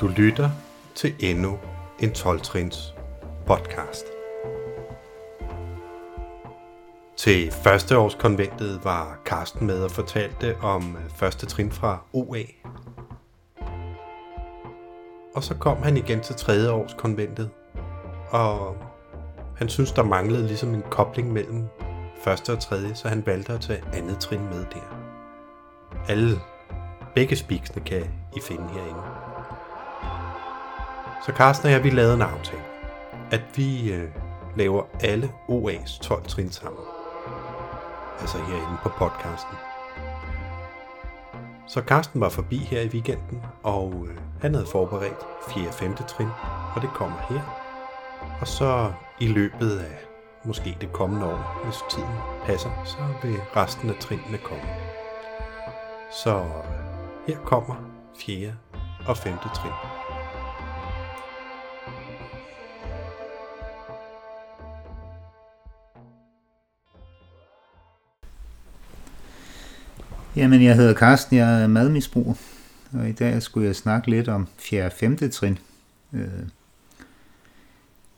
Du lytter til endnu en 12-trins podcast. Til førsteårskonventet var Karsten med og fortalte om øh, første trin fra OA. Og så kom han igen til tredje års konventet, og han synes, der manglede ligesom en kobling mellem første og tredje, så han valgte at tage andet trin med der. Alle, begge spiksene kan I finde herinde. Så Carsten og jeg, vi lavede en aftale, at vi øh, laver alle OA's 12 trin sammen. Altså herinde på podcasten. Så Carsten var forbi her i weekenden, og øh, han havde forberedt 4. og 5. trin, og det kommer her. Og så i løbet af måske det kommende år, hvis tiden passer, så vil resten af trinene komme. Så her kommer 4. og 5. trin. Jamen, jeg hedder Carsten, jeg er madmisbruger, og i dag skulle jeg snakke lidt om 4. og 5. trin. Øh,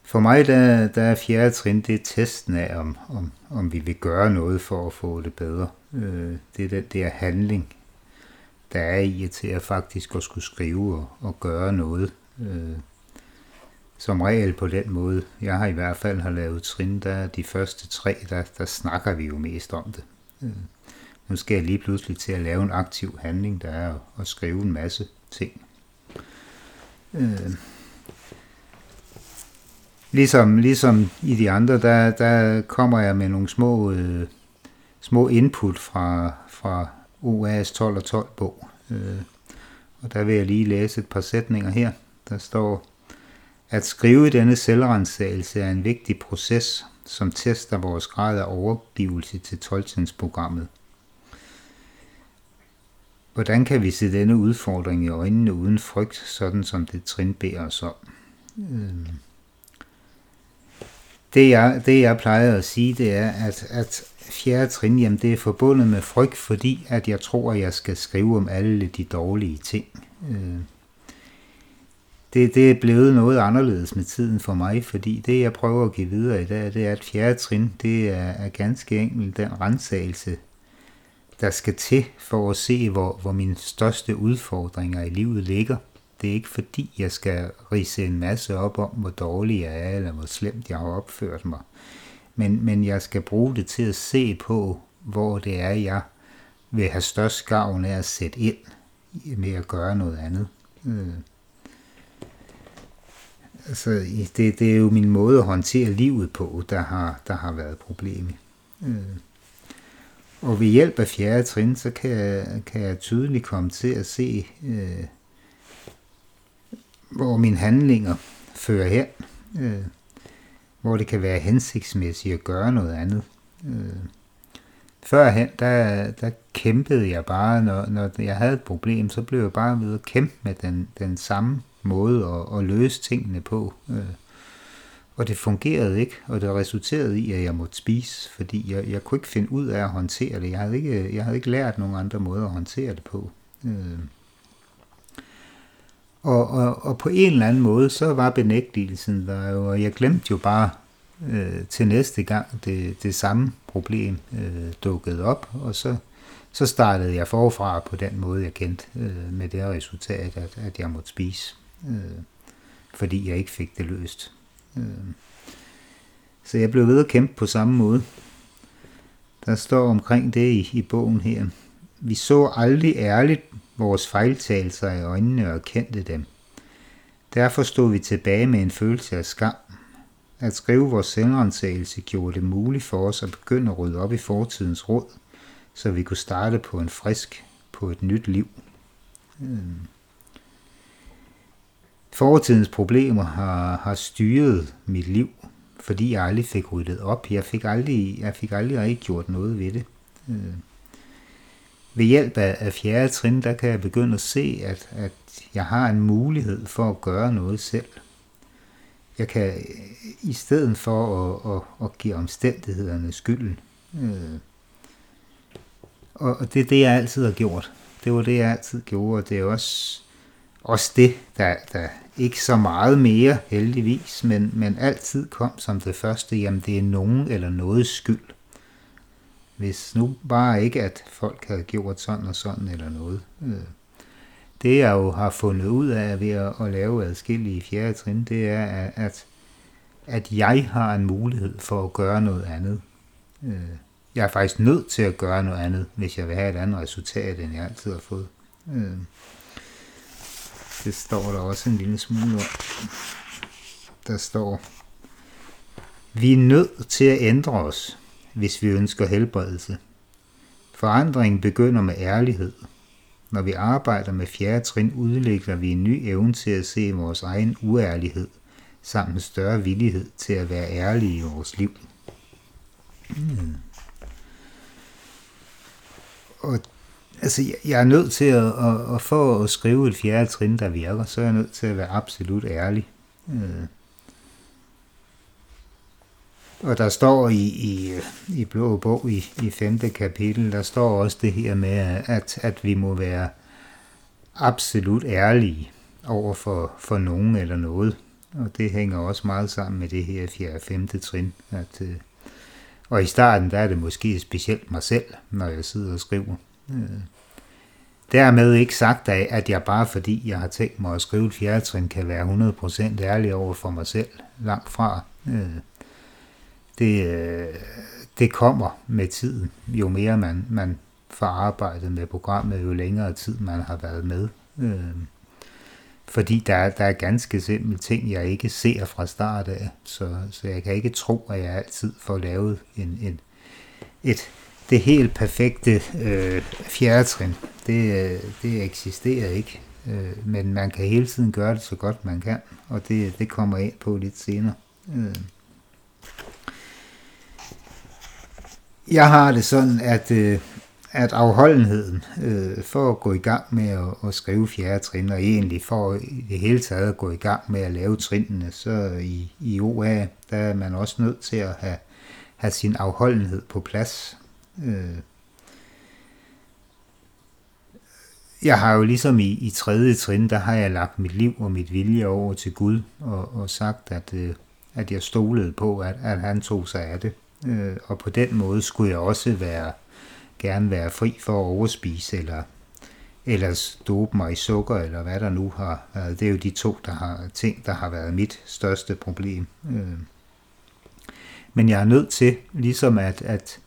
for mig der, der er 4. trin, det er testen af, om, om, om vi vil gøre noget for at få det bedre. Øh, det er den der handling, der er i til at faktisk at skulle skrive og, og gøre noget. Øh, som regel på den måde. Jeg har i hvert fald har lavet trin, der de første tre, der, der snakker vi jo mest om det. Nu skal jeg lige pludselig til at lave en aktiv handling, der er at skrive en masse ting. Øh. Ligesom, ligesom i de andre, der, der kommer jeg med nogle små, øh, små input fra, fra OAS 12 og 12 bog. Øh. Og der vil jeg lige læse et par sætninger her. Der står, at skrive denne selvrensagelse er en vigtig proces, som tester vores grad af overgivelse til 12 programmet Hvordan kan vi se denne udfordring i øjnene uden frygt, sådan som det trin beder os om? Øhm. Det jeg, det jeg plejer at sige, det er, at, at fjerde trin, jamen det er forbundet med frygt, fordi at jeg tror, at jeg skal skrive om alle de dårlige ting. Øhm. Det, det er blevet noget anderledes med tiden for mig, fordi det jeg prøver at give videre i dag, det er, at fjerde trin, det er, er ganske enkelt den rensagelse, der skal til for at se, hvor, hvor mine største udfordringer i livet ligger. Det er ikke fordi, jeg skal rise en masse op om, hvor dårlig jeg er, eller hvor slemt jeg har opført mig. Men, men jeg skal bruge det til at se på, hvor det er, jeg vil have størst gavn af at sætte ind med at gøre noget andet. Øh. Altså, det, det er jo min måde at håndtere livet på, der har, der har været problemet. Øh. Og ved hjælp af fjerde trin, så kan jeg, kan jeg tydeligt komme til at se, øh, hvor mine handlinger fører hen. Øh, hvor det kan være hensigtsmæssigt at gøre noget andet. Øh, førhen, der, der kæmpede jeg bare, når, når jeg havde et problem, så blev jeg bare ved at kæmpe med den, den samme måde at, at løse tingene på. Øh, og det fungerede ikke, og det resulterede i, at jeg måtte spise, fordi jeg, jeg kunne ikke finde ud af at håndtere det. Jeg havde ikke, jeg havde ikke lært nogen andre måder at håndtere det på. Øh. Og, og, og på en eller anden måde, så var benægtelsen der jo, og jeg glemte jo bare øh, til næste gang det, det samme problem øh, dukkede op, og så, så startede jeg forfra på den måde, jeg kendte, øh, med det resultat, at, at jeg måtte spise, øh, fordi jeg ikke fik det løst. Øhm. Så jeg blev ved at kæmpe på samme måde. Der står omkring det i, i bogen her. Vi så aldrig ærligt vores fejltagelser i øjnene og kendte dem. Derfor stod vi tilbage med en følelse af skam. At skrive vores selvrensagelse gjorde det muligt for os at begynde at rydde op i fortidens råd, så vi kunne starte på en frisk, på et nyt liv. Øh. Fortidens problemer har, har styret mit liv, fordi jeg aldrig fik ryddet op. Jeg fik aldrig, jeg fik aldrig ikke gjort noget ved det. Øh, ved hjælp af, af fjerde trin, der kan jeg begynde at se, at, at jeg har en mulighed for at gøre noget selv. Jeg kan i stedet for at, at, at give omstændighederne skylden. Øh. Og det er det, jeg altid har gjort. Det var det, jeg altid gjorde, og det er også også det, der, der ikke så meget mere heldigvis, men, men altid kom som det første, jamen det er nogen eller noget skyld. Hvis nu bare ikke, at folk havde gjort sådan og sådan eller noget. Øh. Det jeg jo har fundet ud af ved at, at lave adskillige fjerde trin, det er, at, at jeg har en mulighed for at gøre noget andet. Øh, jeg er faktisk nødt til at gøre noget andet, hvis jeg vil have et andet resultat, end jeg altid har fået. Øh. Det står der også en lille smule om. Der står, vi er nødt til at ændre os, hvis vi ønsker helbredelse. Forandringen begynder med ærlighed. Når vi arbejder med fjerde trin, udvikler vi en ny evne til at se vores egen uærlighed, samt en større villighed til at være ærlige i vores liv. Mm. Og altså, jeg er nødt til at, at, at få at skrive et fjerde trin, der virker, så er jeg nødt til at være absolut ærlig. Øh. Og der står i, i, i Blå Bog i, i femte kapitel, der står også det her med, at, at vi må være absolut ærlige over for, for nogen eller noget. Og det hænger også meget sammen med det her fjerde femte trin. At, øh, og i starten, der er det måske specielt mig selv, når jeg sidder og skriver. Øh. Dermed ikke sagt af, at jeg bare fordi jeg har tænkt mig at skrive et fjerde trin, kan være 100% ærlig over for mig selv. Langt fra. Øh. Det, øh, det kommer med tiden. Jo mere man, man får arbejdet med programmet, jo længere tid man har været med. Fordi der, der er ganske simpelt ting, jeg ikke ser fra start af, så, så jeg kan ikke tro, at jeg altid får lavet en, en, et, det helt perfekte øh, fjerretrin. Det, det eksisterer ikke, øh, men man kan hele tiden gøre det så godt man kan, og det, det kommer ind på lidt senere. Øh. Jeg har det sådan, at, øh, at afholdenheden øh, for at gå i gang med at, at skrive fjerde trin, og egentlig for i det hele taget at gå i gang med at lave trinene, så i, i OA, der er man også nødt til at have, have sin afholdenhed på plads. Øh. Jeg har jo ligesom i, i tredje trin, der har jeg lagt mit liv og mit vilje over til Gud, og, og sagt, at, øh, at jeg stolede på, at, at han tog sig af det. Øh, og på den måde skulle jeg også være gerne være fri for at overspise, eller ellers dope mig i sukker, eller hvad der nu har været. Det er jo de to der har, ting, der har været mit største problem. Øh. Men jeg er nødt til, ligesom at, at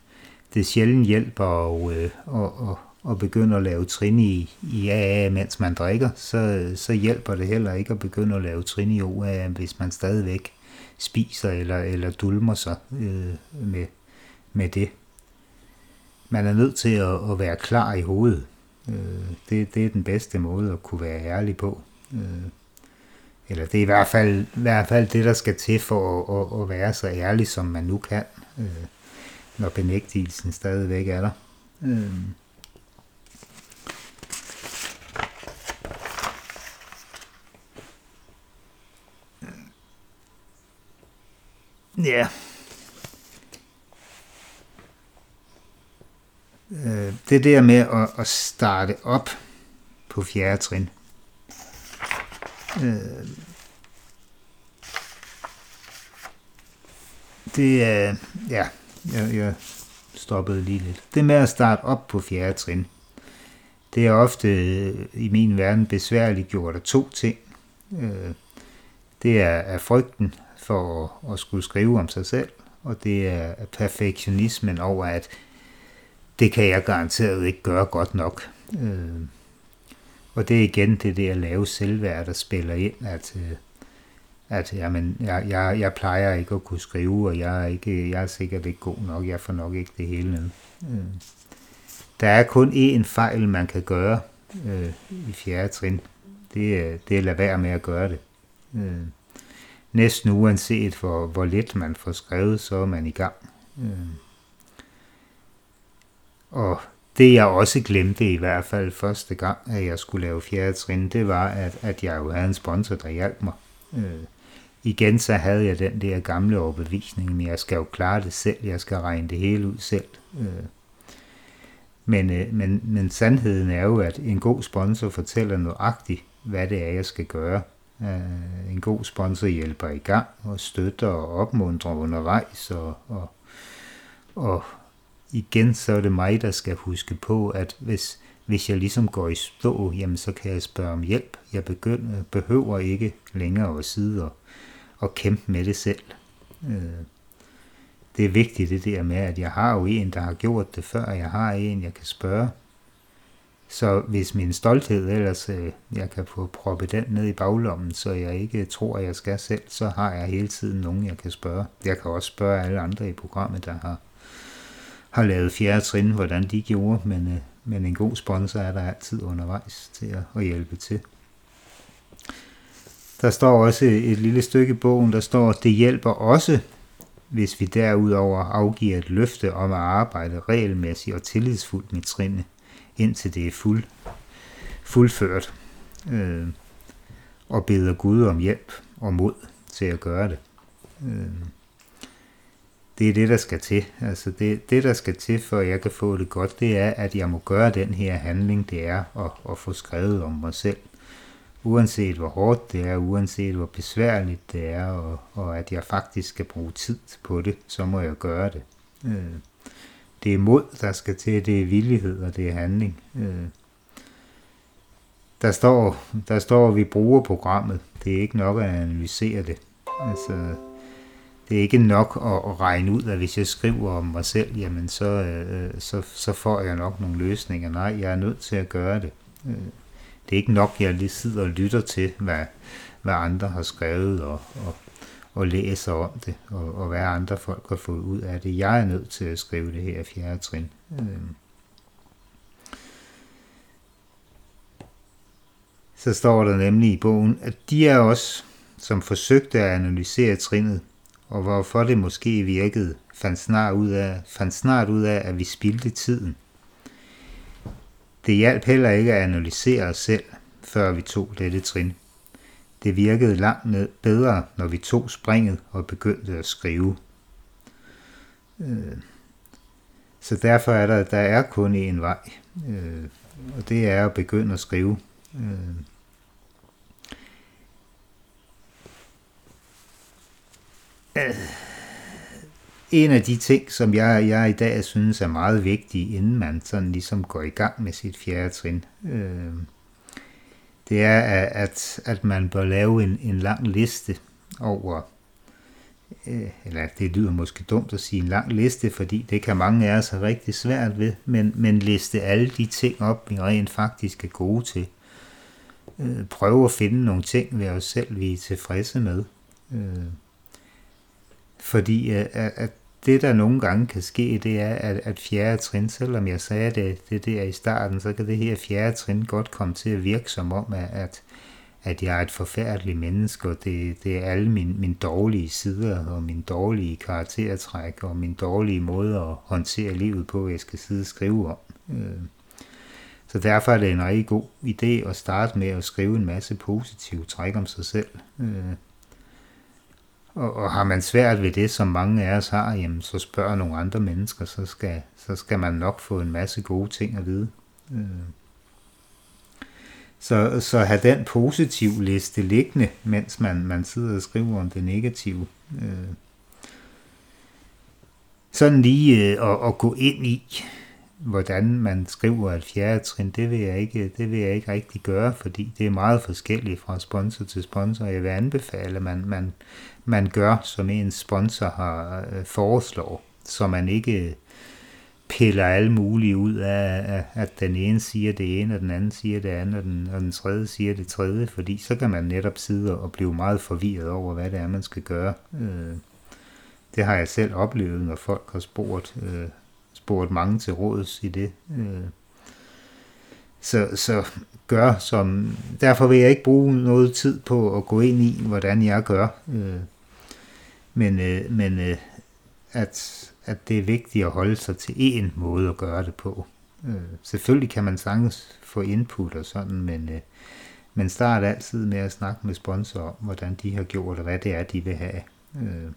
det sjældent hjælper at, øh, at, at, at begynde at lave trin i, i AA, mens man drikker, så, så hjælper det heller ikke at begynde at lave trin i OA, hvis man stadigvæk spiser eller, eller dulmer sig øh, med, med det. Man er nødt til at, at være klar i hovedet. Øh, det, det er den bedste måde at kunne være ærlig på. Øh, eller det er i hvert fald, i hvert fald det, der skal til for at, at, at være så ærlig, som man nu kan, øh, når benægtelsen stadigvæk er der. Øhm. Ja. Øh, det der med at, at starte op på fjerde trin. Øh, det er, ja, jeg, jeg stoppede lige lidt. Det med at starte op på fjerde trin, det er ofte øh, i min verden besværligt gjort af to ting. Øh, det er, af frygten for at, skulle skrive om sig selv, og det er perfektionismen over, at det kan jeg garanteret ikke gøre godt nok. Øh, og det er igen det der lave selvværd, der spiller ind, at, øh, at jamen, jeg, jeg, jeg plejer ikke at kunne skrive, og jeg er, ikke, jeg er sikkert ikke god nok, jeg får nok ikke det hele ned. Øh, der er kun én fejl, man kan gøre øh, i fjerde trin. Det det er at lade være med at gøre det. Øh, næsten uanset for, hvor lidt man får skrevet, så er man i gang. Øh. Og det jeg også glemte i hvert fald første gang, at jeg skulle lave fjerde trin, det var, at, at jeg jo havde en sponsor, der hjalp mig. Øh. Igen så havde jeg den der gamle overbevisning, men jeg skal jo klare det selv, jeg skal regne det hele ud selv. Øh. Men, øh, men, men sandheden er jo, at en god sponsor fortæller nøjagtigt, hvad det er, jeg skal gøre. Øh, en god sponsor hjælper i gang og støtter og opmuntrer undervejs. Og, og, og igen, så er det mig, der skal huske på, at hvis, hvis jeg ligesom går i stå, jamen så kan jeg spørge om hjælp. Jeg begynder, behøver ikke længere at sidde og, at kæmpe med det selv. Øh, det er vigtigt det der med, at jeg har jo en, der har gjort det før, jeg har en, jeg kan spørge. Så hvis min stolthed ellers, øh, jeg kan få proppet den ned i baglommen, så jeg ikke tror, at jeg skal selv, så har jeg hele tiden nogen, jeg kan spørge. Jeg kan også spørge alle andre i programmet, der har, har lavet fjerde trin, hvordan de gjorde, men, øh, men en god sponsor er der altid undervejs til at, at hjælpe til. Der står også et lille stykke i bogen, der står, det hjælper også, hvis vi derudover afgiver et løfte om at arbejde regelmæssigt og tillidsfuldt med trinene indtil det er fuld, fuldført, øh, og beder Gud om hjælp og mod til at gøre det. Øh, det er det, der skal til. Altså det, det, der skal til, for at jeg kan få det godt, det er, at jeg må gøre den her handling, det er at, at få skrevet om mig selv. Uanset hvor hårdt det er, uanset hvor besværligt det er, og, og at jeg faktisk skal bruge tid på det, så må jeg gøre det. Øh, det er mod, der skal til, det er villighed, og det er handling. Øh, der står, der står, at vi bruger programmet. Det er ikke nok at analysere det. Altså, det er ikke nok at, at regne ud, at hvis jeg skriver om mig selv, jamen så, øh, så, så får jeg nok nogle løsninger. Nej, jeg er nødt til at gøre det. Øh, det er ikke nok, jeg lige sidder og lytter til, hvad, hvad andre har skrevet, og, og, og læser om det, og, og hvad andre folk har fået ud af det. Jeg er nødt til at skrive det her fjerde trin. Øhm. Så står der nemlig i bogen, at de er os, som forsøgte at analysere trinet, og hvorfor det måske virkede, fandt snart ud af, fandt snart ud af at vi spildte tiden. Det hjalp heller ikke at analysere os selv, før vi tog dette trin. Det virkede langt ned bedre, når vi tog springet og begyndte at skrive. Øh, så derfor er der, der er kun én vej, øh, og det er at begynde at skrive. Øh, øh en af de ting, som jeg, jeg i dag synes er meget vigtige, inden man sådan ligesom går i gang med sit fjerde trin, øh, det er, at, at man bør lave en, en lang liste over, øh, eller det lyder måske dumt at sige en lang liste, fordi det kan mange af os have rigtig svært ved, men, men liste alle de ting op, vi rent faktisk er gode til. Øh, prøve at finde nogle ting ved os selv, vi er tilfredse med. Øh, fordi øh, at, at det, der nogle gange kan ske, det er, at, at fjerde trin, selvom jeg sagde det, det der i starten, så kan det her fjerde trin godt komme til at virke som om, at, at jeg er et forfærdeligt menneske, og det, det er alle mine, mine dårlige sider, og min dårlige karaktertræk, og min dårlige måde at håndtere livet på, jeg skal sidde og skrive om. Øh, så derfor er det en rigtig god idé at starte med at skrive en masse positive træk om sig selv. Øh, og, og har man svært ved det, som mange af os har, jamen, så spørg nogle andre mennesker, så skal, så skal man nok få en masse gode ting at vide. Øh. Så, så have den positive liste liggende, mens man, man sidder og skriver om det negative. Øh. Sådan lige øh, at, at gå ind i, hvordan man skriver et fjerde trin, det vil, jeg ikke, det vil jeg ikke rigtig gøre, fordi det er meget forskelligt fra sponsor til sponsor. Jeg vil anbefale, at man, man, man gør, som en sponsor har øh, foreslår, så man ikke piller alle mulige ud af, at den ene siger det ene, og den anden siger det andet, og den, og den tredje siger det tredje, fordi så kan man netop sidde og blive meget forvirret over, hvad det er, man skal gøre. Øh, det har jeg selv oplevet, når folk har spurgt, øh, spurgt mange til råds i det. Øh, så, så gør som... Derfor vil jeg ikke bruge noget tid på at gå ind i, hvordan jeg gør. Øh, men, øh, men øh, at, at det er vigtigt at holde sig til én måde at gøre det på. Øh, selvfølgelig kan man sagtens få input og sådan, men, øh, men start altid med at snakke med sponsorer om, hvordan de har gjort, og hvad det er, de vil have. Øh.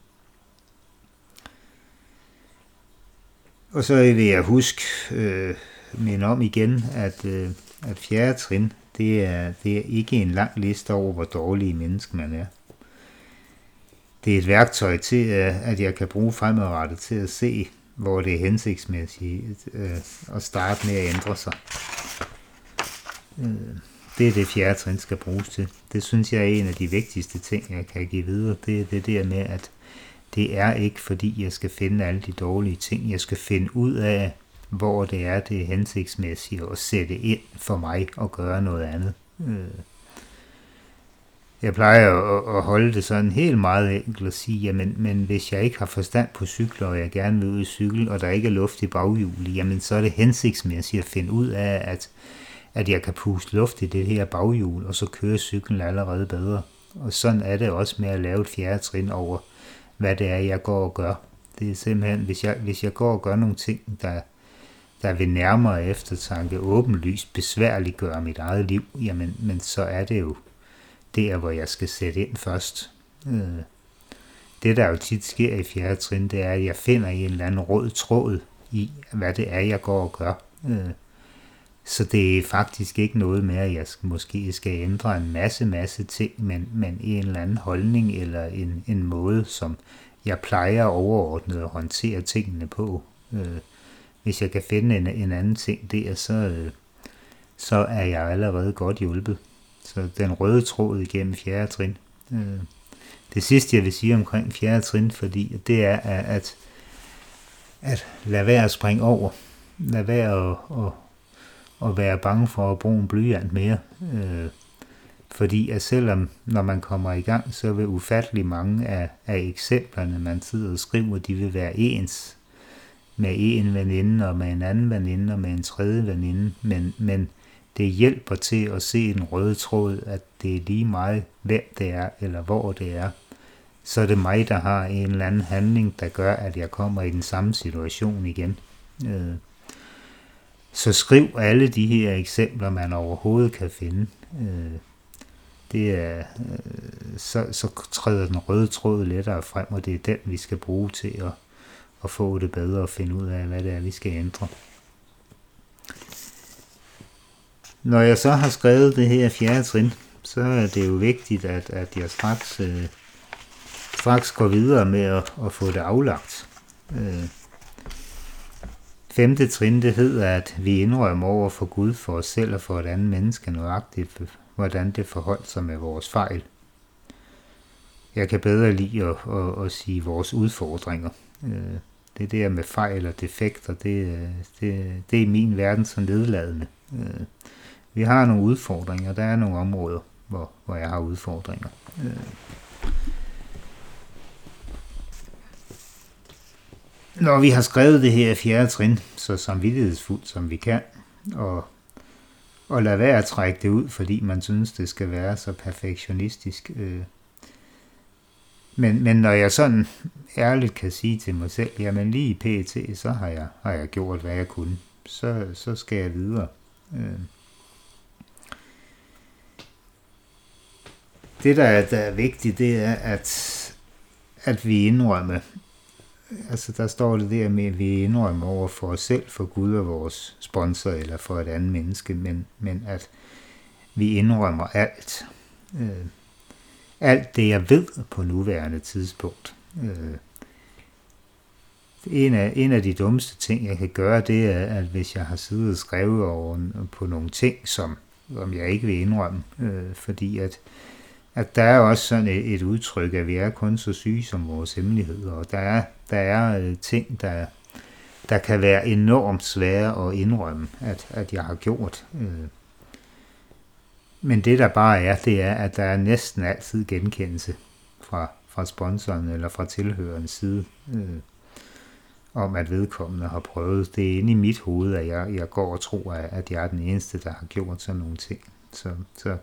Og så vil jeg huske, øh, minde om igen, at, øh, at fjerde trin, det er, det er ikke en lang liste over, hvor dårlige mennesker man er. Det er et værktøj til, øh, at jeg kan bruge fremadrettet til at se, hvor det er hensigtsmæssigt øh, at starte med at ændre sig. Øh, det er det fjerde trin skal bruges til. Det synes jeg er en af de vigtigste ting, jeg kan give videre. Det er det der med, at det er ikke fordi, jeg skal finde alle de dårlige ting. Jeg skal finde ud af, hvor det er, det er hensigtsmæssigt at sætte ind for mig og gøre noget andet. Jeg plejer at holde det sådan helt meget enkelt og sige, jamen, men hvis jeg ikke har forstand på cykler, og jeg gerne vil ud i cykel, og der ikke er luft i baghjulet, jamen så er det hensigtsmæssigt at finde ud af, at, at jeg kan puste luft i det her baghjul, og så kører cyklen allerede bedre. Og sådan er det også med at lave et fjerde trin over, hvad det er, jeg går og gør. Det er simpelthen, hvis jeg, hvis jeg går og gør nogle ting, der, der vil nærmere eftertanke åbenlyst besværliggøre mit eget liv, jamen men så er det jo der, hvor jeg skal sætte ind først. Øh, det, der jo tit sker i fjerde trin, det er, at jeg finder en eller anden rød tråd i, hvad det er, jeg går og gør. Øh, så det er faktisk ikke noget med, at jeg måske skal ændre en masse, masse ting, men, men en eller anden holdning eller en, en måde, som jeg plejer overordnet at håndtere tingene på. Øh, hvis jeg kan finde en, en anden ting der, så, så er jeg allerede godt hjulpet. Så den røde tråd igennem fjerde trin. Øh, det sidste, jeg vil sige omkring fjerde trin, fordi det er, at, at lade være at springe over. Lade være at, at, at være bange for at bruge en blyant mere. Øh, fordi at selvom, når man kommer i gang, så vil ufattelig mange af, af eksemplerne, man sidder og skriver, de vil være ens med en veninde og med en anden veninde og med en tredje veninde, men, men det hjælper til at se en rød tråd, at det er lige meget, hvem det er eller hvor det er. Så er det mig, der har en eller anden handling, der gør, at jeg kommer i den samme situation igen. Øh, så skriv alle de her eksempler, man overhovedet kan finde. Øh. Det er, øh, så, så træder den røde tråd lettere frem, og det er den, vi skal bruge til at at få det bedre og finde ud af, hvad det er, vi skal ændre. Når jeg så har skrevet det her fjerde trin, så er det jo vigtigt, at, at jeg straks, øh, straks går videre med at, at få det aflagt. Øh, femte trin, det hedder, at vi indrømmer over for Gud, for os selv og for et andet menneske nøjagtigt, hvordan det forholdt sig med vores fejl. Jeg kan bedre lide at, at, at sige vores udfordringer. Øh, det der med fejl og defekter, det, øh, det, det er min verden så nedladende. Øh, vi har nogle udfordringer, der er nogle områder, hvor, hvor jeg har udfordringer. Øh. Når vi har skrevet det her fjerde trin, så samvittighedsfuldt som vi kan, og, og lade være at trække det ud, fordi man synes, det skal være så perfektionistisk, øh, men, men når jeg sådan ærligt kan sige til mig selv, jamen lige i PET, så har jeg, har jeg gjort, hvad jeg kunne. Så, så skal jeg videre. Øh. Det, der er, der er vigtigt, det er, at, at vi indrømmer, altså der står det der med, at vi indrømmer over for os selv, for Gud og vores sponsor, eller for et andet menneske, men, men at vi indrømmer alt. Øh alt det, jeg ved på nuværende tidspunkt. Øh, en af, en af de dummeste ting, jeg kan gøre, det er, at hvis jeg har siddet og skrevet over på nogle ting, som, som jeg ikke vil indrømme, øh, fordi at, at der er også sådan et, et udtryk, at vi er kun så syge som vores hemmeligheder, og der er, der er øh, ting, der, der kan være enormt svære at indrømme, at, at jeg har gjort. Øh. Men det der bare er, det er, at der er næsten altid genkendelse fra, fra sponsoren eller fra tilhørens side, øh, om at vedkommende har prøvet. Det er inde i mit hoved, at jeg, jeg går og tror, at jeg er den eneste, der har gjort sådan nogle ting. Så, så,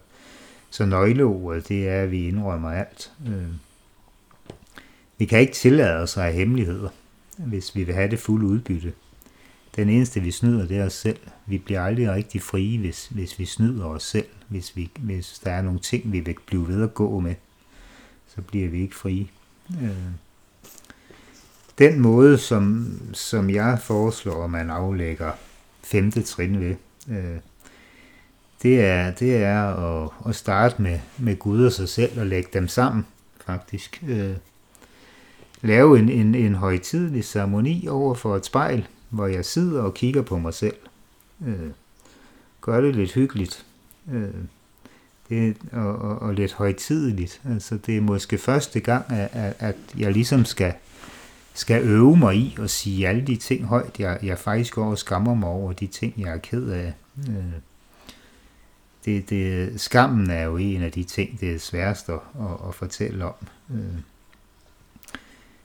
så nøgleordet, det er, at vi indrømmer alt. Øh, vi kan ikke tillade os at have hemmeligheder, hvis vi vil have det fulde udbytte. Den eneste, vi snyder, det er os selv. Vi bliver aldrig rigtig frie, hvis, hvis vi snyder os selv. Hvis, vi, hvis der er nogle ting, vi vil blive ved at gå med, så bliver vi ikke frie. Øh, den måde, som, som jeg foreslår, at man aflægger femte trin ved, øh, det er, det er at, at starte med, med Gud og sig selv og lægge dem sammen, faktisk. Øh, lave en, en, en højtidlig ceremoni over for et spejl, hvor jeg sidder og kigger på mig selv. Øh, gør det lidt hyggeligt. Øh, det, og, og, og lidt højtideligt. Altså, det er måske første gang, at, at jeg ligesom skal, skal øve mig i at sige alle de ting højt, jeg, jeg faktisk går og skammer mig over, de ting, jeg er ked af. Øh, det, det, skammen er jo en af de ting, det er sværest at, at, at fortælle om. Øh.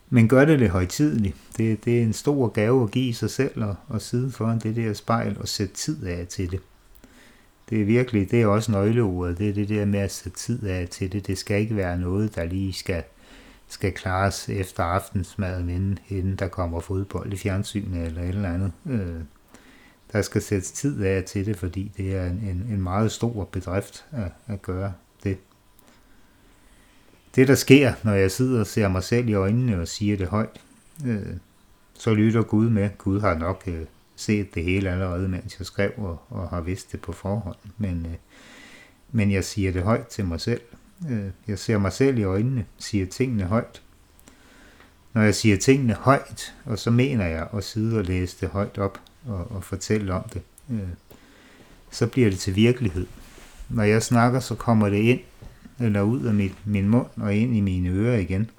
Men gør det lidt højtideligt. Det, det er en stor gave at give sig selv og, og sidde foran det der spejl og sætte tid af til det. Det er virkelig, det er også nøgleordet, det er det der med at sætte tid af til det. Det skal ikke være noget, der lige skal, skal klares efter aftensmaden, inden, inden der kommer fodbold i fjernsynet eller et eller andet. Øh, der skal sættes tid af til det, fordi det er en, en, en meget stor bedrift at, at gøre det. Det, der sker, når jeg sidder og ser mig selv i øjnene og siger det højt, øh, så lytter Gud med. Gud har nok øh, set det hele allerede, mens jeg skrev og, og har vidst det på forhånd. Men, øh, men jeg siger det højt til mig selv. Øh, jeg ser mig selv i øjnene, siger tingene højt. Når jeg siger tingene højt, og så mener jeg at sidde og læse det højt op og, og fortælle om det, øh, så bliver det til virkelighed. Når jeg snakker, så kommer det ind eller ud af mit, min mund og ind i mine ører igen.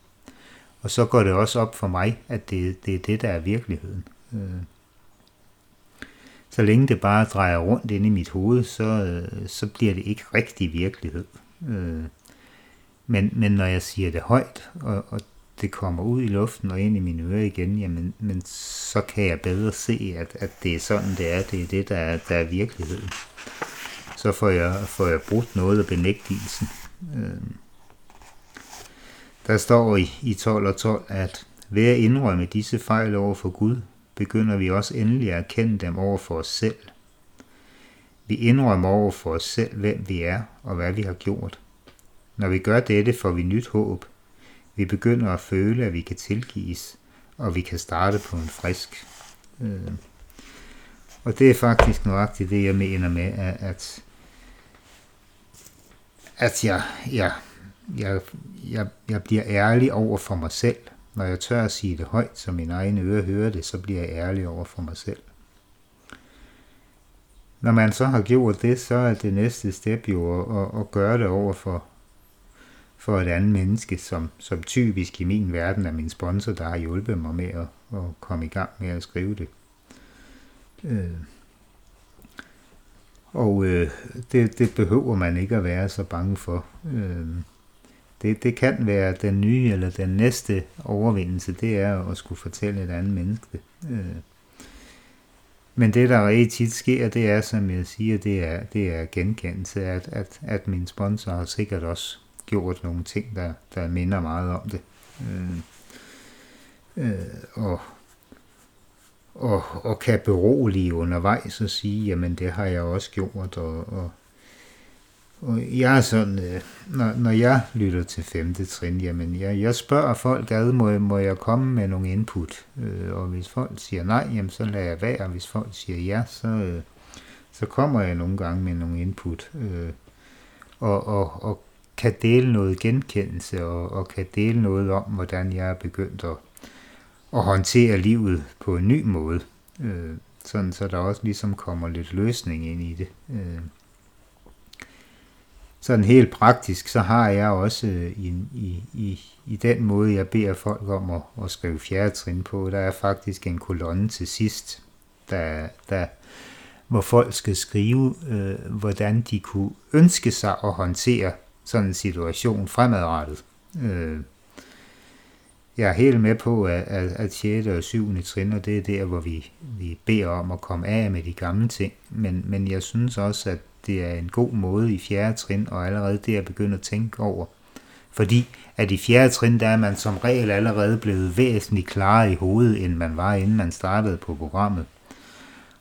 Og så går det også op for mig, at det, det er det, der er virkeligheden. Øh, så længe det bare drejer rundt ind i mit hoved, så, øh, så bliver det ikke rigtig virkelighed. Øh, men, men når jeg siger det højt, og, og det kommer ud i luften og ind i mine ører igen, jamen, men så kan jeg bedre se, at, at det er sådan, det er. Det er det, der er, der er virkeligheden. Så får jeg, får jeg brugt noget af benægtelsen. Øh, der står i, i 12 og 12, at ved at indrømme disse fejl over for Gud, begynder vi også endelig at erkende dem over for os selv. Vi indrømmer over for os selv, hvem vi er og hvad vi har gjort. Når vi gør dette, får vi nyt håb. Vi begynder at føle, at vi kan tilgives, og vi kan starte på en frisk. Øh. Og det er faktisk nøjagtigt det, jeg mener med, at, at jeg, jeg, jeg, jeg, jeg bliver ærlig over for mig selv. Når jeg tør at sige det højt, så min egen øre hører det, så bliver jeg ærlig over for mig selv. Når man så har gjort det, så er det næste step jo at, at, at gøre det over for, for et andet menneske, som, som typisk i min verden er min sponsor, der har hjulpet mig med at, at komme i gang med at skrive det. Øh. Og øh, det, det behøver man ikke at være så bange for. Øh. Det, det kan være den nye eller den næste overvindelse, det er at skulle fortælle et andet menneske. Øh. Men det, der rigtig tit sker, det er, som jeg siger, det er, det er genkendelse, at, at, at min sponsor har sikkert også gjort nogle ting, der, der minder meget om det. Øh, øh, og, og, og kan berolige undervejs og sige, jamen det har jeg også gjort, og, og og jeg er sådan, øh, når, når jeg lytter til femte trin, jamen jeg, jeg spørger folk ad, må, må jeg komme med nogle input? Øh, og hvis folk siger nej, jamen så lader jeg være, og hvis folk siger ja, så, øh, så kommer jeg nogle gange med nogle input. Øh, og, og, og kan dele noget genkendelse, og, og kan dele noget om, hvordan jeg er begyndt at, at håndtere livet på en ny måde. Øh, sådan så der også ligesom kommer lidt løsning ind i det. Øh, sådan helt praktisk, så har jeg også øh, i, i, i, i den måde, jeg beder folk om at, at skrive fjerde trin på, der er faktisk en kolonne til sidst, der, der, hvor folk skal skrive, øh, hvordan de kunne ønske sig at håndtere sådan en situation fremadrettet. Øh, jeg er helt med på, at, at, at 6. og 7. trin, og det er der, hvor vi, vi beder om at komme af med de gamle ting, men, men jeg synes også, at det er en god måde i fjerde trin, og allerede det er at tænke over. Fordi at i fjerde trin, der er man som regel allerede blevet væsentligt klarere i hovedet, end man var, inden man startede på programmet.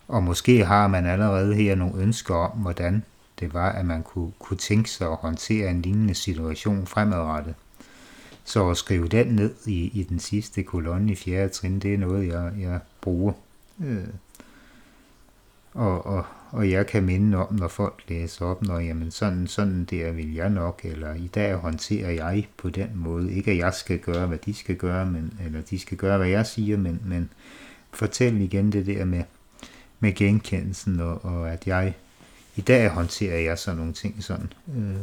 Og måske har man allerede her nogle ønsker om, hvordan det var, at man kunne, kunne tænke sig at håndtere en lignende situation fremadrettet. Så at skrive den ned i, i den sidste kolonne i fjerde trin, det er noget, jeg, jeg bruger. Øh Og, og, og jeg kan minde om, når folk læser op, når jamen sådan, sådan der vil jeg nok, eller i dag håndterer jeg på den måde. Ikke at jeg skal gøre, hvad de skal gøre, men, eller de skal gøre, hvad jeg siger, men, men fortæl igen det der med, med genkendelsen, og, og at jeg, i dag håndterer jeg sådan nogle ting sådan. Øh.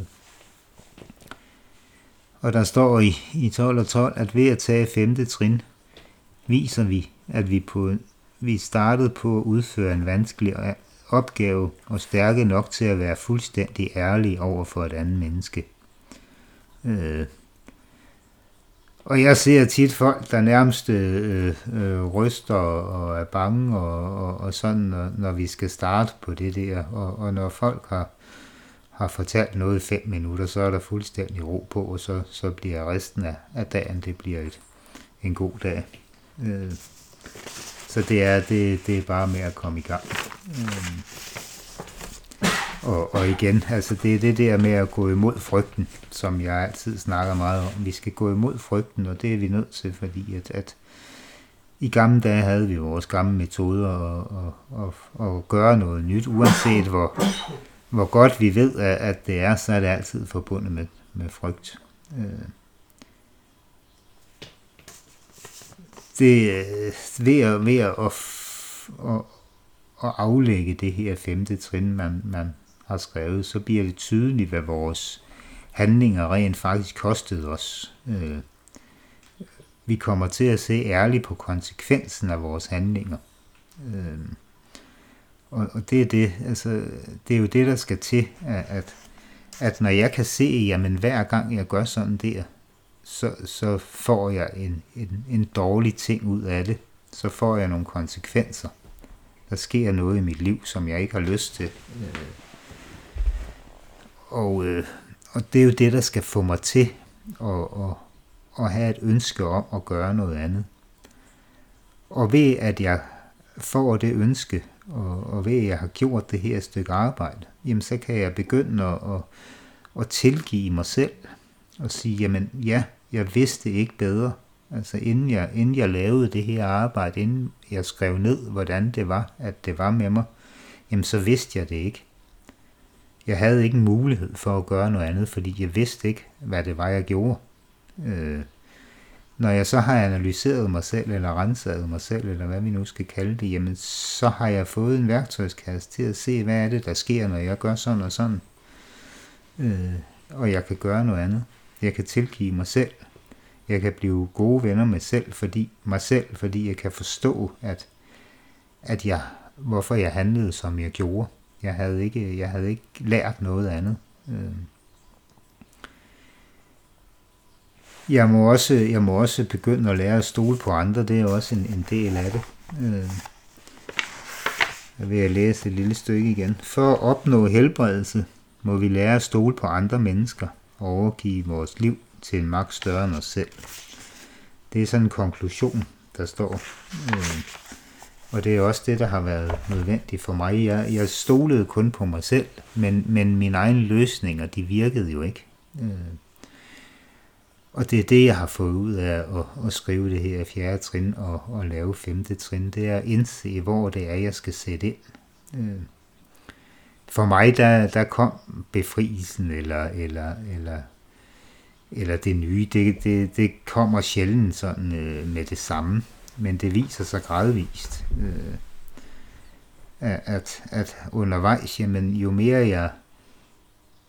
Og der står i, i 12 og 12, at ved at tage femte trin, viser vi, at vi, på, vi startede på at udføre en vanskelig opgave og stærke nok til at være fuldstændig ærlige over for et andet menneske. Øh. Og jeg ser tit folk, der nærmest øh, øh, ryster og er bange og, og, og sådan, når, når vi skal starte på det der. Og, og når folk har, har fortalt noget i fem minutter, så er der fuldstændig ro på, og så, så bliver resten af, af dagen, det bliver et, en god dag. Øh, så det er, det, det er bare med at komme i gang. Øh, og, og igen, altså det er det der med at gå imod frygten, som jeg altid snakker meget om. Vi skal gå imod frygten, og det er vi nødt til, fordi at, at i gamle dage havde vi vores gamle metoder og, og, og, og gøre noget nyt, uanset hvor, hvor godt vi ved, at, at det er, så er det altid forbundet med, med frygt. Øh. Det øh, ved at, ved at, at, at aflægge det her femte trin, man, man har skrevet, så bliver det tydeligt, hvad vores handlinger rent faktisk kostede os. Øh, vi kommer til at se ærligt på konsekvensen af vores handlinger. Øh, og, og det er det, altså, det er jo det, der skal til, at, at, at når jeg kan se, jamen hver gang jeg gør sådan der, så, så får jeg en, en, en dårlig ting ud af det. Så får jeg nogle konsekvenser. Der sker noget i mit liv, som jeg ikke har lyst til. Øh, og, øh, og det er jo det, der skal få mig til at, at, at have et ønske om at gøre noget andet. Og ved at jeg får det ønske, og, og ved at jeg har gjort det her stykke arbejde, jamen så kan jeg begynde at, at, at tilgive mig selv og sige, jamen ja, jeg vidste ikke bedre. Altså inden jeg, inden jeg lavede det her arbejde, inden jeg skrev ned, hvordan det var, at det var med mig, jamen så vidste jeg det ikke. Jeg havde ikke en mulighed for at gøre noget andet, fordi jeg vidste ikke, hvad det var, jeg gjorde. Øh, når jeg så har analyseret mig selv, eller renset mig selv, eller hvad vi nu skal kalde det, jamen så har jeg fået en værktøjskasse til at se, hvad er det, der sker, når jeg gør sådan og sådan. Øh, og jeg kan gøre noget andet. Jeg kan tilgive mig selv. Jeg kan blive gode venner med selv, fordi, mig selv, fordi jeg kan forstå, at, at jeg, hvorfor jeg handlede, som jeg gjorde. Jeg havde ikke, jeg havde ikke lært noget andet. Øh. Jeg må, også, jeg må også begynde at lære at stole på andre. Det er også en, en del af det. Øh. Jeg vil læse et lille stykke igen. For at opnå helbredelse, må vi lære at stole på andre mennesker og overgive vores liv til en magt større end os selv. Det er sådan en konklusion, der står. Øh. Og det er også det, der har været nødvendigt for mig. Jeg, jeg stolede kun på mig selv, men, men mine egne løsninger, de virkede jo ikke. Øh. Og det er det, jeg har fået ud af at, at skrive det her fjerde trin og, og lave femte trin. Det er at indse, hvor det er, jeg skal sætte ind. Øh. For mig, der, der kom befrielsen, eller, eller, eller, eller det nye, det, det, det kommer sjældent sådan øh, med det samme men det viser sig gradvist, øh, at, at undervejs, jamen, jo mere jeg,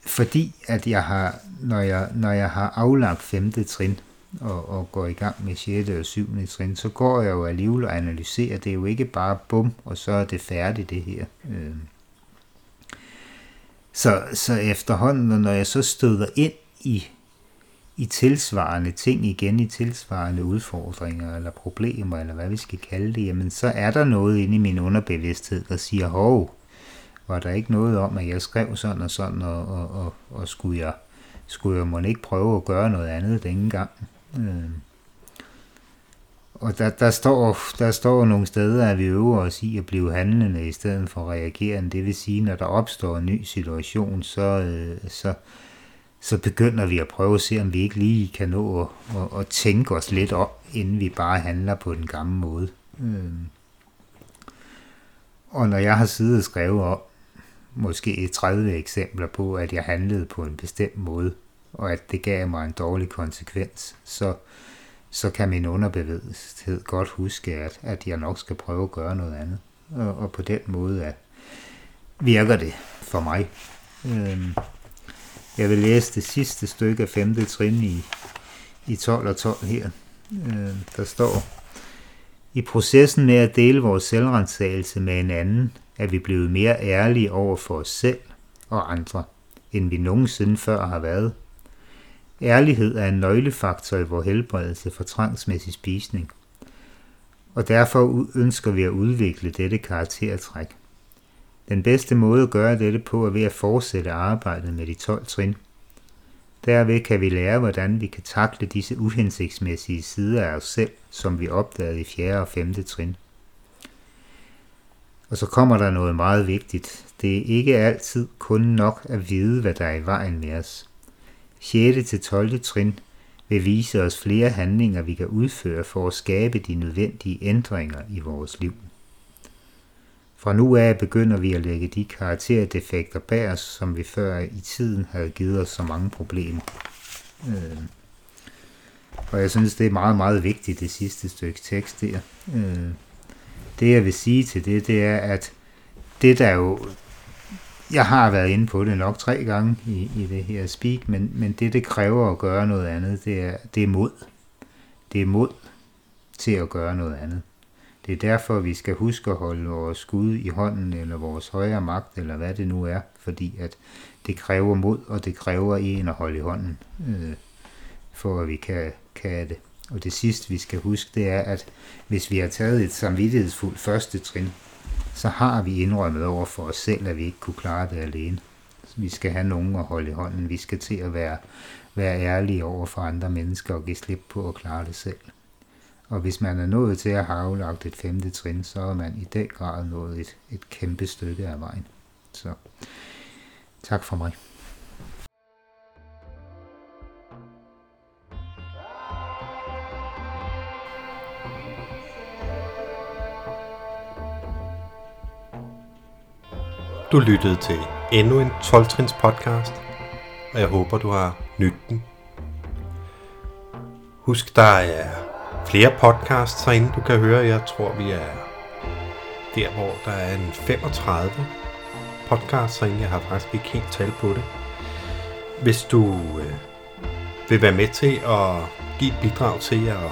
fordi at jeg har, når jeg, når jeg har aflagt femte trin, og, og går i gang med 6. og 7. trin, så går jeg jo alligevel og analyserer. Det er jo ikke bare bum, og så er det færdigt det her. Øh. Så, så efterhånden, når jeg så støder ind i i tilsvarende ting igen, i tilsvarende udfordringer eller problemer, eller hvad vi skal kalde det, jamen så er der noget inde i min underbevidsthed, der siger, hov, var der ikke noget om, at jeg skrev sådan og sådan, og, og, og, og skulle, jeg, skulle jeg måske ikke prøve at gøre noget andet denne gang? Øh. Og der, der, står, der står nogle steder, at vi øver os i at blive handlende i stedet for reagerende. Det vil sige, når der opstår en ny situation, så, øh, så, så begynder vi at prøve at se, om vi ikke lige kan nå at, at, at tænke os lidt op, inden vi bare handler på den gamle måde. Øh. Og når jeg har siddet og skrevet om, måske 30 eksempler på, at jeg handlede på en bestemt måde, og at det gav mig en dårlig konsekvens, så, så kan min underbevidsthed godt huske, at, at jeg nok skal prøve at gøre noget andet. Og, og på den måde at virker det for mig. Øhm, jeg vil læse det sidste stykke af 5. trin i, i 12 og 12 her. Øh, der står, i processen med at dele vores selvrensagelse med en anden, er vi blevet mere ærlige over for os selv og andre, end vi nogensinde før har været. Ærlighed er en nøglefaktor i vores helbredelse for trangsmæssig spisning, og derfor ønsker vi at udvikle dette karaktertræk. Den bedste måde at gøre dette på er ved at fortsætte arbejdet med de 12 trin. Derved kan vi lære, hvordan vi kan takle disse uhensigtsmæssige sider af os selv, som vi opdagede i 4. og 5. trin. Og så kommer der noget meget vigtigt. Det er ikke altid kun nok at vide, hvad der er i vejen med os. 6. til 12. trin vil vise os flere handlinger, vi kan udføre for at skabe de nødvendige ændringer i vores liv. Fra nu af begynder vi at lægge de karakterdefekter bag os, som vi før i tiden havde givet os så mange problemer. Øh. Og jeg synes, det er meget, meget vigtigt, det sidste stykke tekst der. Øh. Det jeg vil sige til det, det er, at det der jo, jeg har været inde på det nok tre gange i, i det her speak, men, men det, det kræver at gøre noget andet, det er, det er mod. Det er mod til at gøre noget andet. Det er derfor, vi skal huske at holde vores skud i hånden, eller vores højre magt, eller hvad det nu er, fordi at det kræver mod, og det kræver en at holde i hånden, øh, for at vi kan, kan det. Og det sidste, vi skal huske, det er, at hvis vi har taget et samvittighedsfuldt første trin, så har vi indrømmet over for os selv, at vi ikke kunne klare det alene. Vi skal have nogen at holde i hånden. Vi skal til at være, være ærlige over for andre mennesker og give slip på at klare det selv. Og hvis man er nået til at have lagt et femte trin, så er man i den grad nået et, et kæmpe stykke af vejen. Så tak for mig. Du lyttede til endnu en 12-trins podcast, og jeg håber, du har nydt den. Husk, der er flere podcasts herinde, du kan høre. Jeg tror, vi er der, hvor der er en 35 podcasts herinde. Jeg har faktisk ikke helt tal på det. Hvis du øh, vil være med til at give et bidrag til at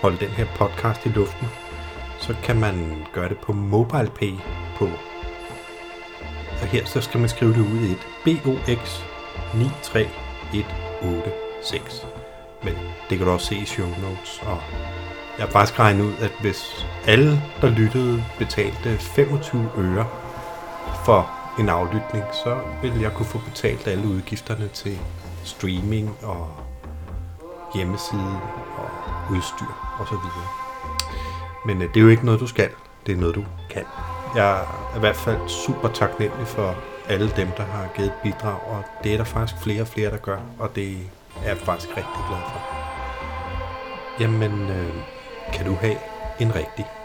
holde den her podcast i luften, så kan man gøre det på MobilePay på og her så skal man skrive det ud i et BOX 93186. Men det kan du også se i show notes. Og jeg har faktisk regnet ud, at hvis alle, der lyttede, betalte 25 øre for en aflytning, så ville jeg kunne få betalt alle udgifterne til streaming og hjemmeside og udstyr osv. Men øh, det er jo ikke noget, du skal. Det er noget, du kan. Jeg er i hvert fald super taknemmelig for alle dem, der har givet bidrag, og det er der faktisk flere og flere, der gør, og det er jeg faktisk rigtig glad for. Jamen, øh, kan du have en rigtig.